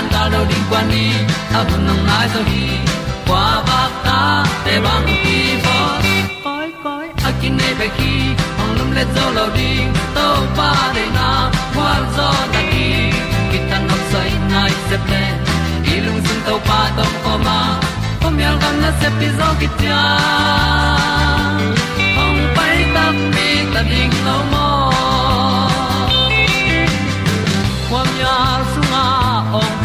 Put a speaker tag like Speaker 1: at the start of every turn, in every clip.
Speaker 1: tan ga lo ding kwan ni a bu nang mai zo ba ta để băng đi bo koi koi a này nei khi. Ki lum le zo lo ding to pa na, qua zo ta đi. Ki tan nok sai nai se ple lung sun to pa tom ko ma. Pom yal gam na đi pi kia ki tia ta mi ta ding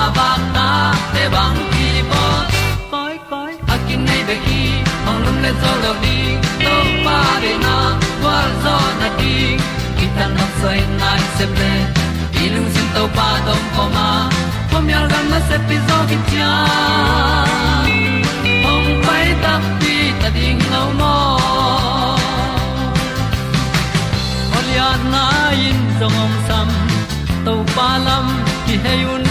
Speaker 1: kwa ba ta te bang ki bo koi koi a kin nei be ki ong lum le zo lo di to pa de na kwa zo na di ki ta na sai nai se ple i lung sin to pa tom ko ma. Pom yal gam na se pi zo ki tia ong pai ta pi ta ding lo mo Olia na in zong om sam to pa lam ki hay un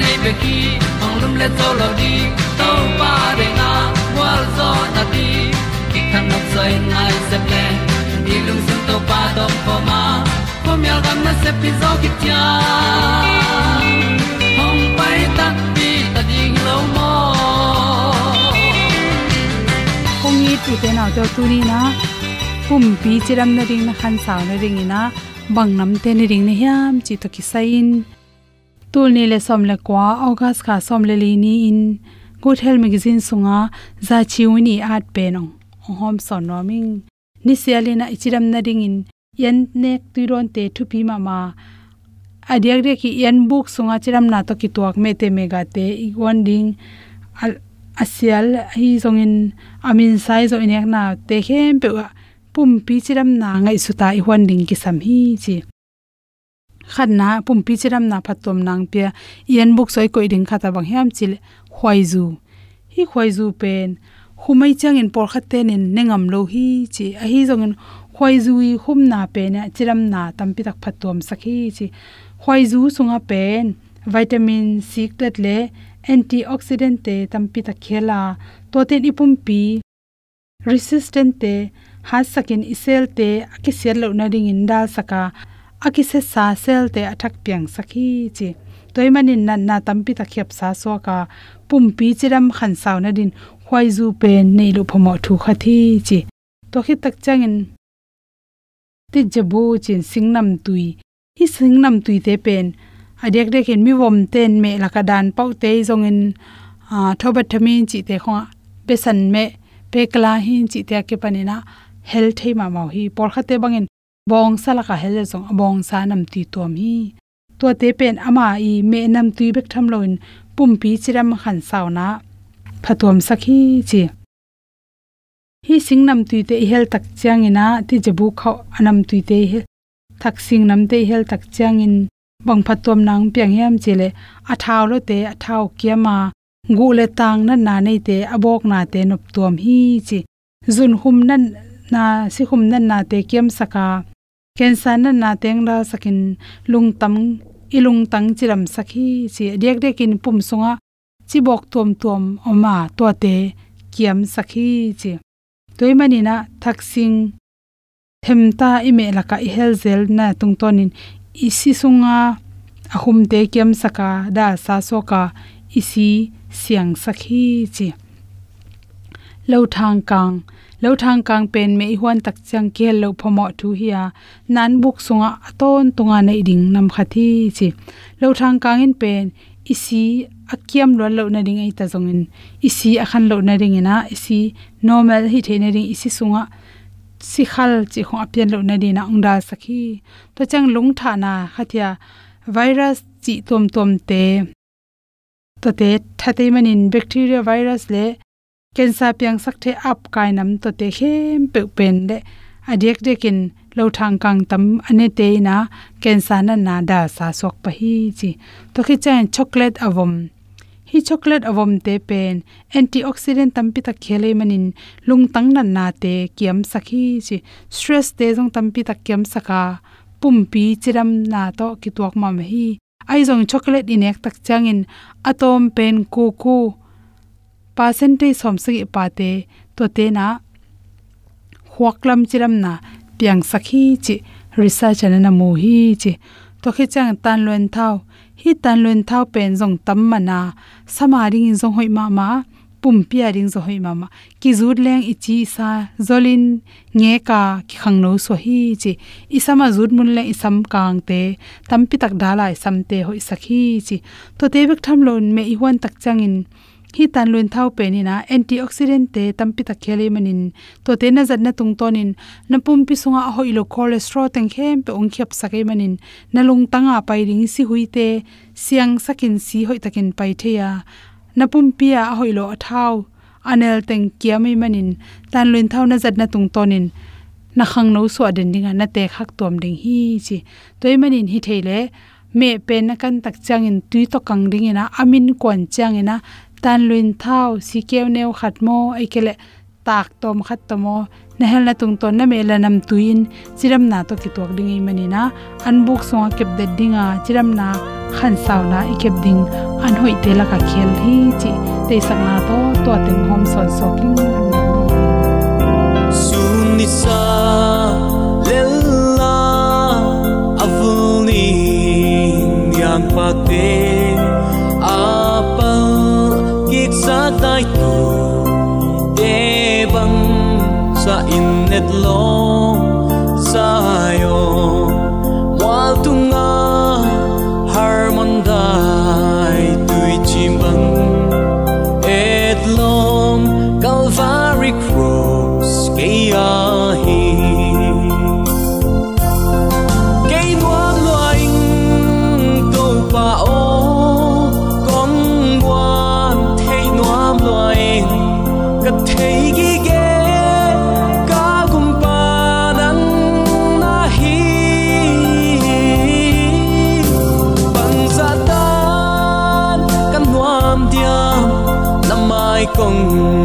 Speaker 1: nei pe ki ong lum le to lo di to pa de na wa zo na di ki kan nok sai nai se ple ni lung sun to pa do po ma. Po mi al gam na se pi zo ki tia hong pai ta pi ta ding lo mo
Speaker 2: kong ni tu te na to tu ni na pum pi chiram na ring na khan sa na ring ina bang nam te ni ring ne hiam chi to ki sain tul ni le som le kwa, august kha som le li ni in good health magazine sunga, za chiuni at pe hom son no ming ni sialina ichiram na ding in. Yan nek tuiron te thu pi ma ma. Adiak re ki yan book sunga chiram na to ki tuak me te mega te. Igwan ding al asial hi zongin amin sai zo inek na te hem pe pum pi chiram na ngai suta i hwan ding ki sam hi chi khat na pum chiram na phatom nang pe yen book soi koi ding khata bang hiam chil khwai zu hi khwai zu pen, humai chang in por khat in nengam lo hi chi. A hi zongin khwai zu i hum na pe na chiram na tampi tak phatom sakhi chi. Khwai zu sunga pen, vitamin c tat le antioxidant te tampi ta khela. To ten ipum pi resistant te ha sakin isel te, akisel lo na ring in dal saka aki se sa sel te athak piang sakhi chi. Toy manin na na tampi ta khep sa so ka pum pi chiram khan saw na din khwai zu pen nei lu phomo thu kha thi chi. To khi tak changin ti jabu chin singnam tui. Hi singnam tui te pen. Adek dek hen mi wom ten me la ka dan pau te zongin a, thobat thamin chi te kho besan me pekla hin chi te ke panina hel thei ma mau hi por khate bangin bong sala ka hel zong, bong sa nam ti tom hi. To te pen ama i me nam tui bek tham loin pum pi chiram khan sauna phatom sakhi chi. Hi singnam tui te hel tak changina ti jabu khaw anam tui te thak sing nam te hel tak changin bang phatom nang piang yam chile a thaw lo te a thaw kiama gu le tang na na nei te, abok na te nop tuam hi chi. Zun hum nan na, si hum nan na te kiam saka cancer na na teng ra sakin lung tam ilung tang chiram sakhi chi dek dek in pum sunga chi bok tom tom oma to te kiam sakhi chi. Toy mani na thaksing themta ime laka i hel zel na tung tungtonin isi sunga ahum te kiam saka da sa soka isi siang sakhi chi. Lo thang kang lo thang kang pen me huan tak chang ke lo phomo thu hiya nan buk sunga aton tunga nei ding nam khathi chi lo thang kang in pen isi akiam lo lo na ding ai ta zongin isi akhan lo na ring ina isi normal hi the na ring isi sunga si khal chi khong apian lo na di na ongda sakhi to chang lung tha na khathia virus chi tom tom te to te thate manin bacteria virus le cancer piang sak the up kai nam to te khem pe pen le adek dekin lo thang kang tam ane te na cancer na na da sa sok pa hi chi. To khi chen chocolate avom hi chocolate avom te pen. Antioxidant tampi ta khele manin lungtang nan na te kiam sakhi chi. Stress te jong tampi ta kiam saka pumpi chiram na to ki tuak ma me hi. Ai jong chocolate inek tak changin atom pen ku ku percentage som sagi pa te to te na huaklam chiram na piang sakhi chi research ana na mu hi chi. To khe chang tan luen thau hi tan luen thau pen jong tam mana sama ring jong hoi ma ma, pum pia ring zo hoi ma ma. Ki zut leng ichi sa zolin nge ka ki khang no so hi chi. Isama zut mun le isam kang te tampi tak dala isam te hoi sakhi chi. To te bek tham lon me i huan tak changin hi tan luin thau pe ni na antioxidant te tampi ta khele manin to te na zat na tung tonin na pum pi sunga a hoilo cholesterol teng khem pe ong khep sakai manin na lung tanga pai ring si hui te siang sakin si hoi takin pai theya na pum pi a hoilo a thau anel teng kiami manin tan luin thau na zat na tung tonin na khang no so den dinga na te khak tom ding hi chi. Toy manin hi theile, me pen na kan tak changin tui to kang ding ina amin kon changina tan luin thau, si keu neu khat mo ai kele tak tom khat tomo na hel na tung ton na me la nam tuin. Chiram na to ki tok ding mani na an book so kep de dinga. Chiram na khan saw na i kep ding. An hoi te la ka khel hi chi. Te sak na to to teng hom son so king
Speaker 3: sunisa lella avuni yang pa te vâng, sa tai tu te bang sa innet lo sa yo. Wal tunga harmon dai tui chimbang vâng, et lom calvary cross ke longo.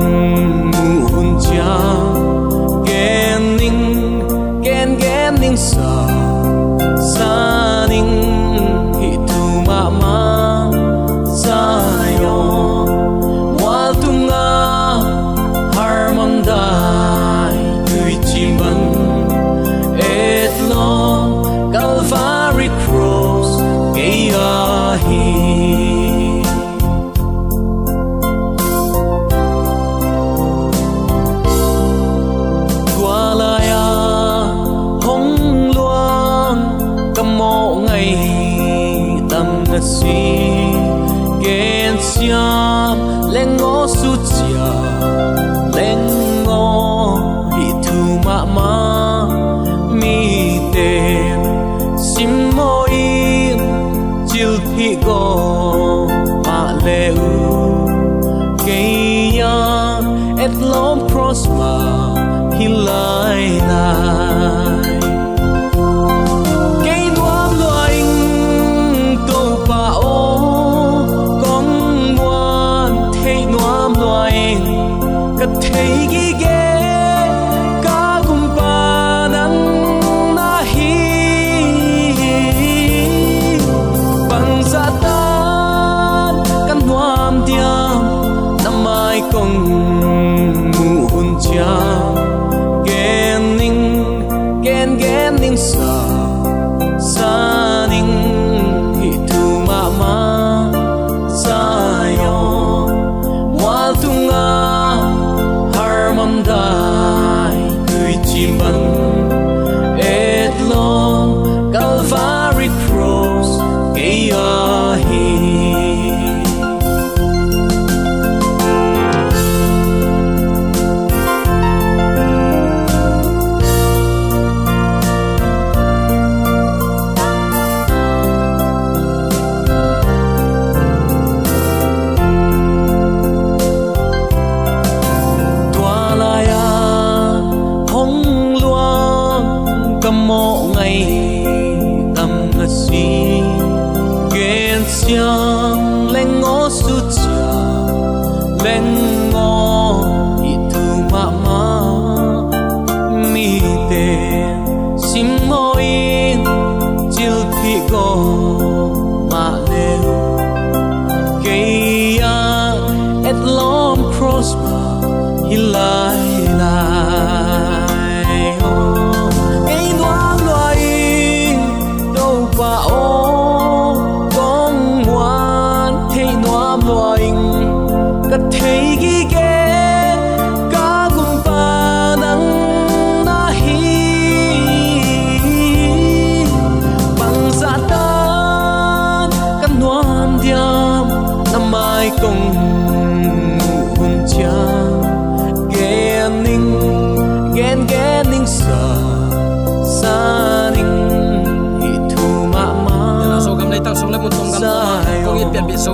Speaker 3: Rút.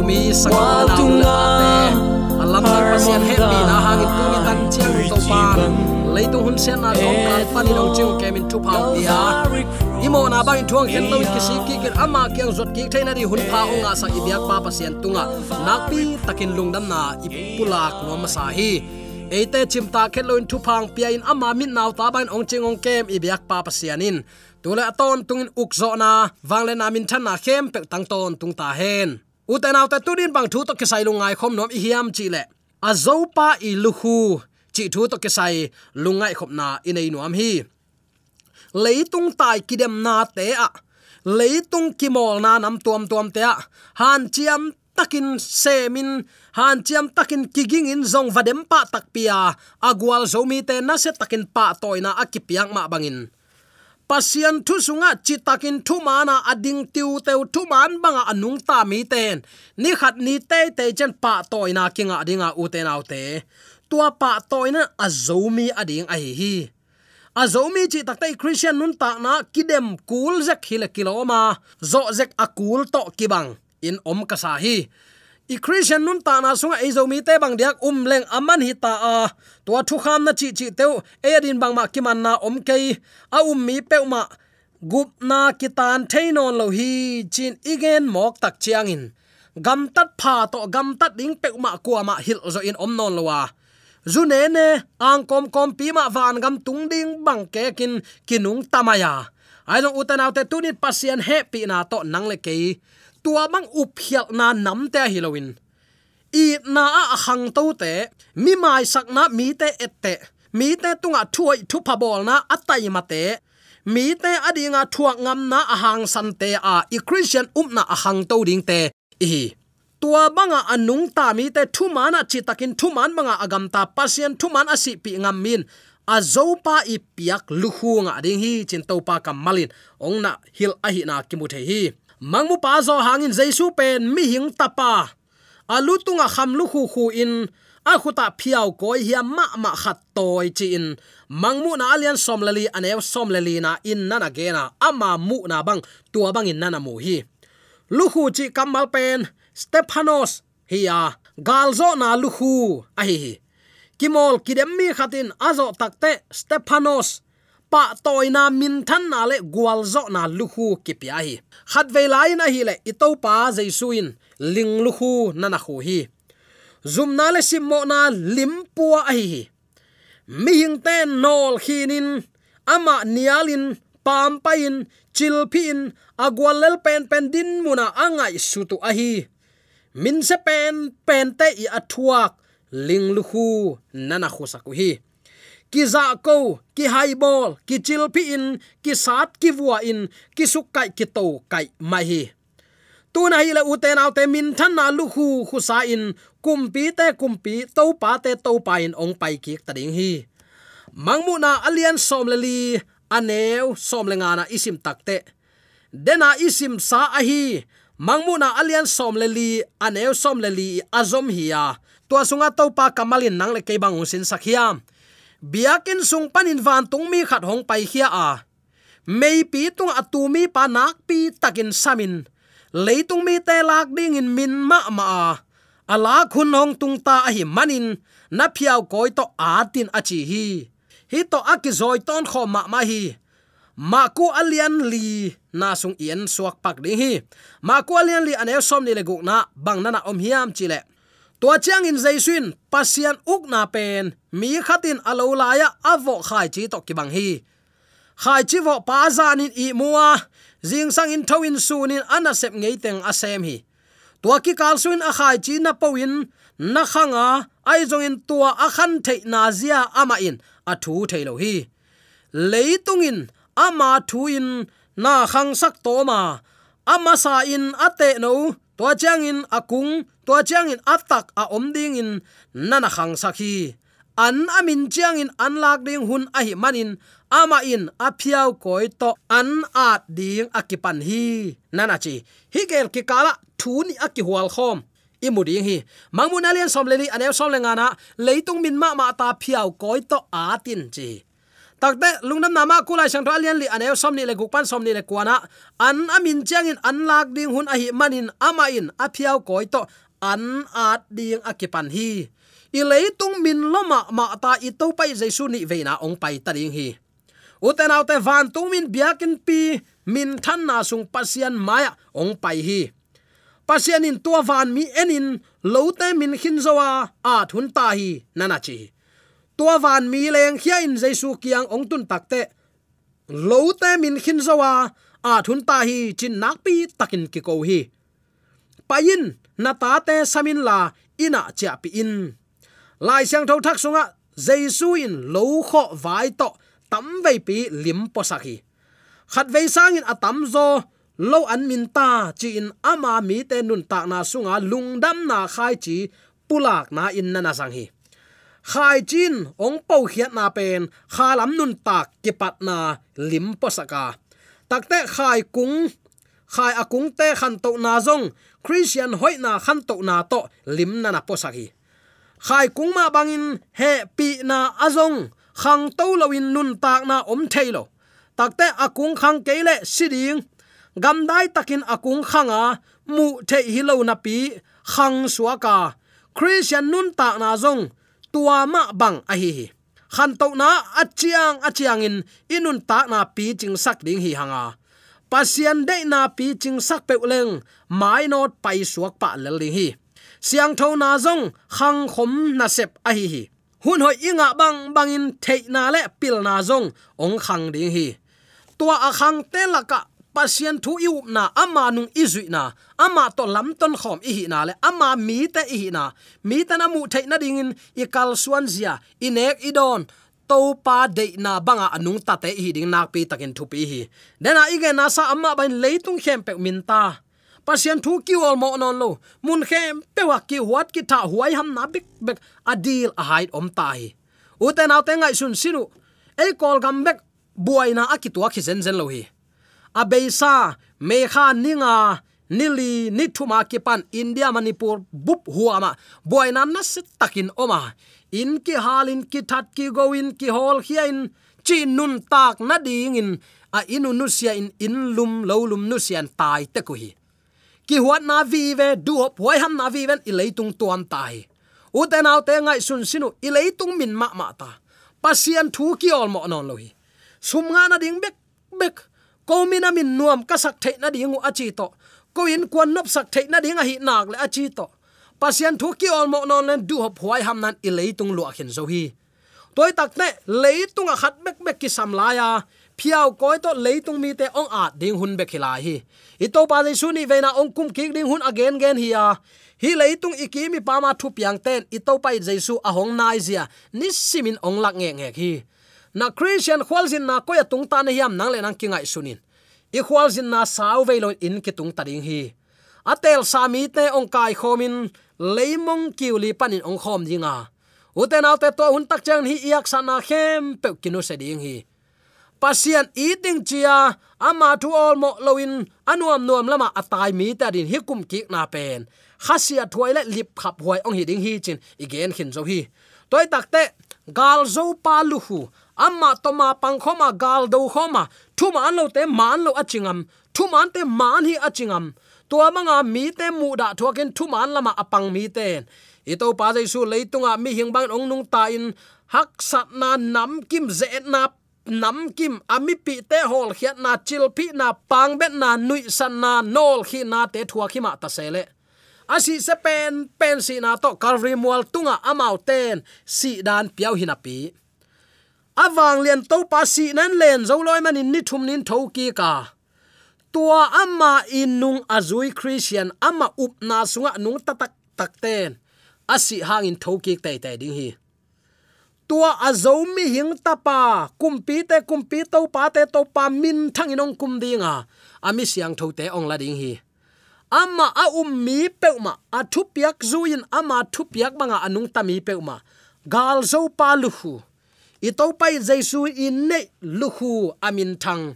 Speaker 3: Mi
Speaker 4: sang
Speaker 3: Wa
Speaker 4: na na alam na pasian he mi na hang tu ni tan chiang to pa leitung hun sen na dong kan pa ni dong chiu kemin tu pa ya imo na bang thuang ken lo ki si ki ken ama kyang zot ki thaina di hun pha onga sa ibyak pa pasian tunga nakpi takin lungdam na ipulak no ma sa hi. Eite chimta khetloin thu phang pia in ama min naw ta ban ong ching ong kem ibyak pa pasianin tule aton tungin ukzo na wangle na min than na khem pe tang ton tung ta hen uten auta tudin bang thu to kisai lungai khom nom i hiam chi le. Azopa i luhu chi thu to kisai lungai khop na inei nuam hi. Leitung tai kidem na te a. Leitung kimol na nam tuam tuam te a. Han chiam takin semin, han chiam takin kiging in zong vadem pa takpia agwal zomi te na se takin pa toina akipiang ma bangin pasian thu sunga chitakin thu mana ading tiu teu thu man banga anung ta mi ten. Ni khat ni te te chen pa toina kinga dinga u te tua pa toina azomi ading a hi hi. Azomi chi taktai christian nun ta na kidem kul zek hil kiloma zo zek akul to kibang. In om kasahi sa hi i christian nun ta na sunga ezomi te bang diak um leng aman hi ta a. To thu kham na chi chi teu e din bang ma kiman na om kei. A um mi pe ma gup na kitan theinon lo hi chin igen mok tak chiang in. Gam tat pha to gam tat ding pe ma kwa ma hil zo in om non lo wa zu ne ne, ang kom kom pi ma van gam tung ding bang ke kin kinung tamaya. Ai long utanaw te tunit pasien happy na to nang le ke tua mang uphial na nam te hilowin i na a hang to te, mi mai sak na mi te ette mi te tunga thuai thu pa bol na atai ma te. Mi te adinga thuak ngam na ahang san te a i christian um na ahang to ding te. I tua banga anung ta mi te thu mana chi takin thu man manga agam ta pasien thu man asi pi ngam min. Azopa i piak luhu nga ding hi chin to pa kamalin ong na hil a hi na kimu the hi mangmu pa zo hangin jaisu pen mi hing tapa. Alu tunga kham lu khu khu in a khuta phiao koi hiam ma ma khat toy chi in mangmu na alian somlali anew somlali na in nana gena ama mu na bang tua bang in nana mu hi luhu chi kamal pen stephanos hiya. Galzo na luhu. A hi hi kimol kidem mi khatin azo takte stephanos pa toina min than na le gwal zo na luhu kipia hi khat ve lai na hi le ito pa jaisuin ling luhu na na khu hi zum na le sim mo na lim pua a hi mi hing ten nol khinin ama nialin pam pain chilpin agwalel pen pen din muna angai sutu a hi min se pen pen te i athuak ling luhu nana khusaku hi ki za ko, ki hai bol ki chil pi in, ki sat ki vua in, ki suk kai, ki to kai mai hi. Tu na hi la u te nau te min than na lu khu khu sa in, kum pi te kum pi to pa te to pa in ong pai ki ta ding hi. Mangmu na alian som le li aneu som le nga na isim takte dena isim sa a hi mangmu na alian som le li aneu som le li azom hi ya to sunga to pa kamalin nang le ke bang sin sakhiam biakin sung panin van tung mi khat hong pai khia a. Mei pi tung atumi pa nak pi takin samin. Leitung mi te lak ding in min ma ma a. Ala khun hong tung ta a hi manin. Na phiao koi to atin achi hi. Hi to akizoi ton kho ma ma hi. Ma ku alian li na sung ien suak pak ding hi. Ma ku alian li ane som ni le guk na bang na na om hiam chile tua chiang in jaisuin pasian uk na pen. Mi khatin alo laya avo khai chi to ki bang hi. Khai chi vo pa zan in i muwa jing sang in thawin sunin ana sep ngei teng asem hi. Tua ki kal suin a khai chi na powin na khanga, ai zong in tua a khan thei na zia ama in. A thu thei lo hi. Leitungin ama thu in. Na khang sak to ma. Ama sa in ate no. Tua chiang in akung tua chang in atak a om ding in nana khang sakhi an amin chang in an lak ding hun a hi manin, ama in a phiao koi to an at ding akipan hi. Nana chi, hi gel ki kala thuni aki hual khom. Imuding hi mangmun alien som leli anew som lenga na, leitung min ma ma ta phiao koi to atin chi. Takte lungnam nama kulai sang to alian li anew som ni le gukpan som ni le kwana an amin chang in an lak ding hun a hi manin, ama in a phiao koi to an at ding akipan hi. I leitung min loma ma ta i to pai jesu ni veina ong pai ta ding hi. Uten autte van tung min biakin pi, min than na sung pasian maya ong pai hi. Pasian in tua van mi enin lote min khin zawa a thun ta hi nana chi. Tua van mi leng khia in jesu kiang ong tun takte lote min khin zawa a thun ta hi, chin nak pi takin ki ko hi payin, na ta te samin la, ina cha pi in. Lai siang thau thak sunga, jaisu in lo kho vai to, tam vei pi lim po sakhi khat vei sang in atam zo lo an min ta, chi in ama mi te nun ta na sunga lungdam na khai chi, pulak na in na na sang hi. Khai chin ong pau khiat na pen, kha lam nun tak ki pat na lim po saka takte khai kung khai akung te khan to na zong. Christian hoi na khan to na to, lim na na posaki khai kung ma bangin he pi na azong khang to lawin nun tak na om thailo takte akung khang keile siding. Gam dai takin akung khanga mu the hi lo na pi, khang suaka christian nun tak na zong. Tua ma bang a hi khan to na achiang achiang in, inun tak na pi ching sak ding hi hanga pasian de na pi ching sak pe leng mai not pai suak pa le ding hi. Siang tho na zong, khang khom na sep a hi hi. Hun hoi inga bang bangin thei na le pil na zong, ong khang ding hi. Tua a khang te laka pasian thu iu na, ama nung izui na, ama to lam ton khom i hi na le, ama mi te i hi na. Mi ta na mu thei na ding in, i kal suan zia inek idon to pa de na banga anung ta te hi ding nak pi takin thu pi hi. Dena ige na sa amma bain leitung khem pe min ta. Pasien thu ki ol mo non lo. Mun khem pe wa ki huat ki tha huai ham na bik bek adil a hait om tai u te nau te ngai sun sinu ei kol gam bek buaina akitua khi zen zen lo hi. Abeisa mekha ninga nili nithuma ki pan india manipur bup huama. Boina na se takin oma. In ki halin ki that ki goin ki hol hiain, chi nun tak na ding in a inu nu sia in in lum lo lum nu sian tai te ko hi ki huat na vi ve du hop hoi ham na vi ven i leitung tuam tai. U te nau te ngai sun sinu i leitung min ma ma ta. Pasian thu ki ol mo non lohi. Sum nga na ding bek bek. Ko mina min nuam ka sak the na ding u achi to ko in kwan nop sak thei na ding a hi nak le achi to. Pasian thu ki ol mo non len du hop huai ham nan i leitung lu khin zo hi. Toy tak ne leitung a khat bek bek ki sam la ya. Phiao koi to leitung mi te ong a ding hun be khila hi. I to pa su ni ve na ong kum ki ding hun again gen hi ya. Hi leitung iki mi pa ma thu piang ten, i to pai jesu a hong nai zia. Ni simin ong lak nge nge hi. Na christian khwal khwalzin na ko ya tung ta na hiam nang le nang kingai sunin i khwalzin na sau ve lo in ki tung tading hi. Atel sami te ong kai khomin leimong kiuli panin ong khom dinga uten autte to hun tak chang hi iak sana khem pe kinu se ding hi. Pasian eating chia ama thu all mo loin anuam nuam lama atai mi ta din hi kum ki na pen. Khasia thuai le lip khap huai ong hi ding hi chin, igen khin zo hi. Toy takte gal zo pa lu hu. Amma toma pang khoma, gal do khoma thu man lo te man lo achingam thu man te man hi achingam tua manga mi te mu da thuakin thu man lama apang mi ten ito pa jai su leitunga mi hing bang ong nung ta in hak sat na nam kim ze na, nam kim ami pi te hol khiat na chil pi na pang bet na nui san na nol khi na te thua khi ma ta sele. Asi se pen pen si na to calvary mual tunga amau ten. Si dan piau hinapi awang lian to pa si nan len zo loi manin ni thum nin tho ki ka. Tua ama inung azui christian, ama up na sunga nung tatak takten asi hangin thoki te te ding hi. Tua azomi hing tapa kumpi te kumpi to pa te to pa min thang inong kum dinga ami siang tho te ong la ding hi. Ama a um mi peuma a thu piak zuin ama thu piak banga anung tami peuma gal zo pa lu hu i to pai jesu in ne lu amin thang.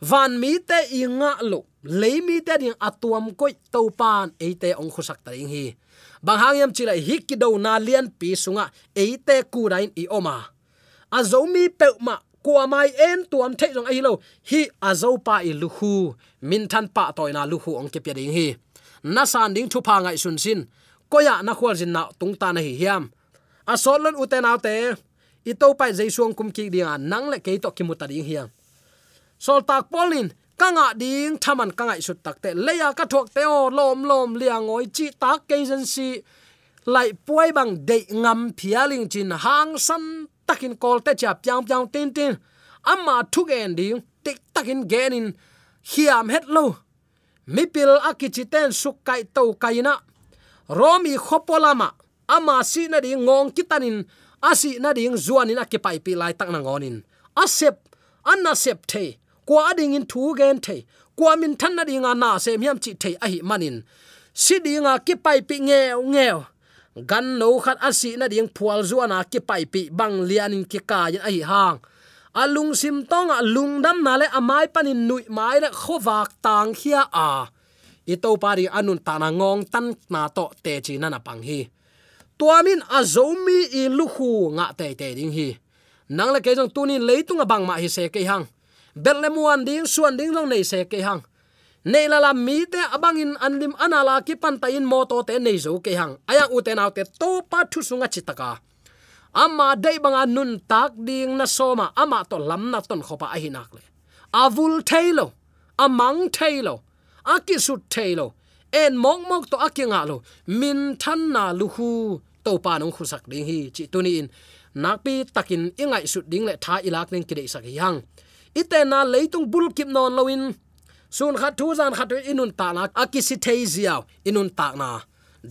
Speaker 4: Van mi te inga lo le mi te ding atuam koi to pan e te ong khusak ta ding hi. Bang hang yam chila hi ki do na lian pi sunga e te ku rain i oma. A zo mi pe ma kwa mai en tuam the jong ai lo, hi a zo pa i lu min than pa toy na lu ong ke pe ding hi. Na san ding thu pa ngai sun sin, koya na khwal jin na tung ta na hi hiam. A solon uten autte i to pai jai suang kum ki ding nang le ke to ki muta ding hiang sol tak polin kanga ding thaman kangai sut takte leya ka thok te o, lom lom liang oi chi tak ke jen si. Lai puai bang de ngam phialing chin hang san takin kol te cha pyang pyang tin tin. Amma thuk en ding, tik takin genin hiam het lo. Mipil akichi ten suk to kaina romi khopolama ama si na ding ngong kitanin asi na ding zuanin akipai pi lai tak na ngonin asep, anna sep the. Kwa ding in thu gen the. Kwa min than na ding na se miam chi the a hi manin. Si dinga ki pai pi nge nge gan no khat asi na ding phual zuana ki pai pi bang lianin ki ka yin a hi hang. Alung sim tong alung dam na le amai panin nui mai le khowak tang khia a. Ito pari anun ta na ngong tan na to te chi na na pang hi tuamin azomi i luhu nga te te ding hi. Nang le ke jong tunin leitung bang ma hi se ke hang. Betlemuan ding, suan ding long nei se ke hang. Nei la la mi te abangin anlim anala ki pan ta in moto te nei zo ke hang. Aya u te nau te to pa thu sunga chitaka amma dei banga nun tak ding na soma ama to lam na ton khopa a hinak le. Avul thailo amang thailo akisut thailo en mok mok to akinga lo. Min than na lu hu to pa nong khusak ding hi chi tuni in. Nakpi takin ingai su ding le tha ilak ning kidei sak yang. Ite na leitung bul kip non loin sun khat thu zan khat inun ta na. Akisi theizia inun ta na.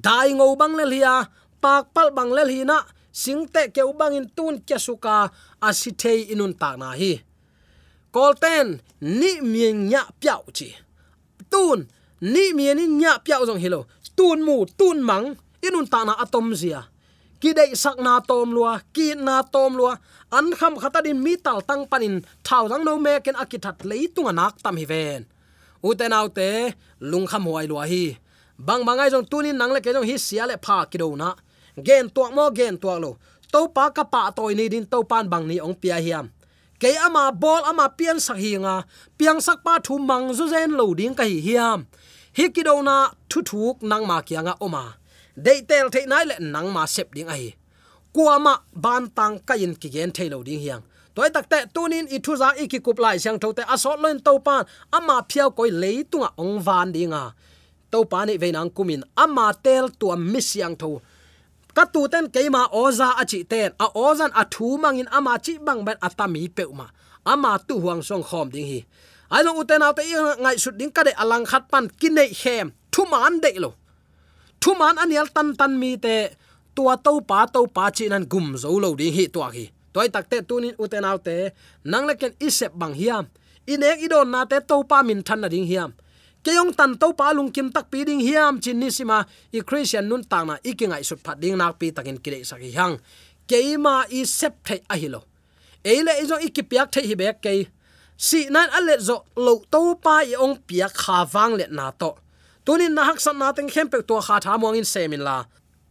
Speaker 4: Dai ngo bang le lia, pak pal bang le hi na. Singte ke ubang in tun kya suka asithei inun ta na hi. Kolten, ni mieng nya piao chi. Tun, ni mieng ni nya piao jong hilo tun mu, tun mang inun ta na atom zia. Ki dei sak na tom lua, ki na tom lua. An kham khata din mi tal tang panin, thau dang no me ken akithat leitung anak tam hi ven. Uten autte lung kham huai lua hi. Bang bangai jong tunin nang le ke jong hi sia le pha ki do na. Gen tuak mo, gen tuak lo. To pa ka pa toy ni din to pan bang ni ong pia hiam. Ke ama bol, ama pian sak hi nga. Piang sak pa thu mang zu zen lo ding ka hi hiam. Hi ki do na thu thuk nang ma kianga oma dei tel the nai le nang ma sep ding ai. Kuama ban tang kain ki gen thailo ding hiang. Toy takte tunin i thu za i ki kup lai siang thote asot loin to pan ama phiao koi leitunga ong van dinga to pa ni veinang kumin ama tel tuam mi siang tho. Ka tu ten keima oza achi ten, a ozan a thu mangin ama chi bang ben atami peuma ama tu huang song khom ding hi. Ai lo uten autte ngai sut ding ka de alang khat pan kinai hem, thu man de lo thu man anial tan tan mi te tua to pa to pa chi nan gum zo lo ding hi tua hi. Toy takte tunin uten autte nang le ken isep bang hiam. Inek idon na te to pa min than na ding hiam. Keyong tan to pa lung kim tak pi ding hiam, chin ni sima, i christian nun ta na ikingai sut phat ding nak pi takin kire saki hang. Keima i sep the a hilo eile izo ikipiak the hi bek ke si nan alet zo lo to pa i ong piak kha wang let na to tunin na hak san na teng khem pe to kha tha mong in semin la.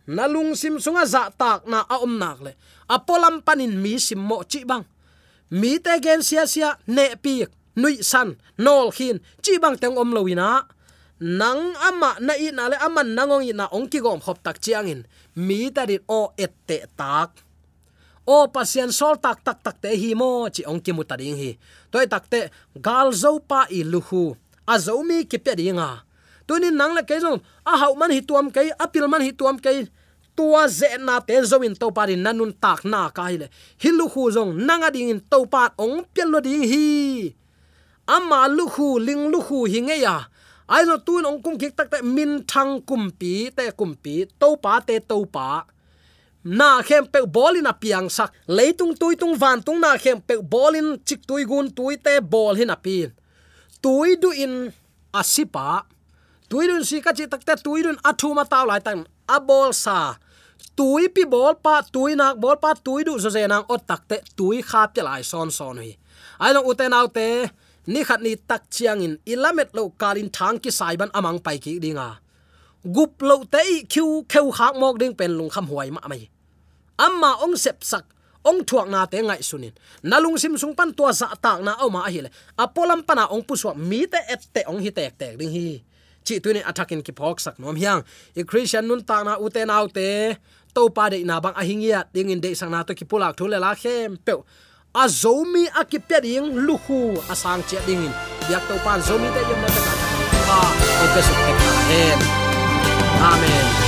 Speaker 4: Na lung sim sunga za tak na a om nak le. Apolam panin mi sim mo chi bang. Mi te gen sia sia ne pi nui san, nol khin, chi bang teng om loina nang ama na i na le aman nangong i na ong ki gom khop tak chiang in. Mi ta dit o et te tak. O pasien sol tak tak tak te hi mo, chi ong ki mu ta ding hi. Toy tak te, gal zo pa i luhu a zo mi ki pe dinga tuni nang le ke a hau man hi tuam ke apil man hi tuam ke tua ze na te zo to parin nanun tak na kai le. Hilu khu zong, nanga ding in to pa ong pel lo ding hi. Ama lu khu, ling lu khu hi nge ya. Ai zo tun ong kum kik tak te min thang kum pi te kum pi to pa te to pa na khem pe bolin a piang sak. Leitung tui tung van tung na khem pe bolin chik tui gun tui te bol hin a pin. Tui du in asipa tuirun si ka chi takte tuirun athu ma taw lai tan. A bol sa. Tui pi bol pa, tui nak bol pa, tui du zo ze nang ot takte tui kha pe lai son son hi ai long uten autte ni khat ni tak chiang in. Ilamet lo kalin thang ki saiban amang pai ki dinga gup lo te khiu kheu khak mok ding pen lung kham huai ma mai. Amma ong sep sak, ong thuak na te ngai sunin nalung sim sung pan tua za tak na oma hi le. Apolam pana ong puswa mi te et te ong hi tek tek ding hi chi tu attack in ki phok sak nom hiang. I christian nun ta na uten autte to pa de na bang ahingia ding in de sang na to ki pulak thule la khem. Pe a zomi a ki pe ding lu hu a sang che ding in. Yak to pan zomi te yom na ta ka o pe su te ka amen.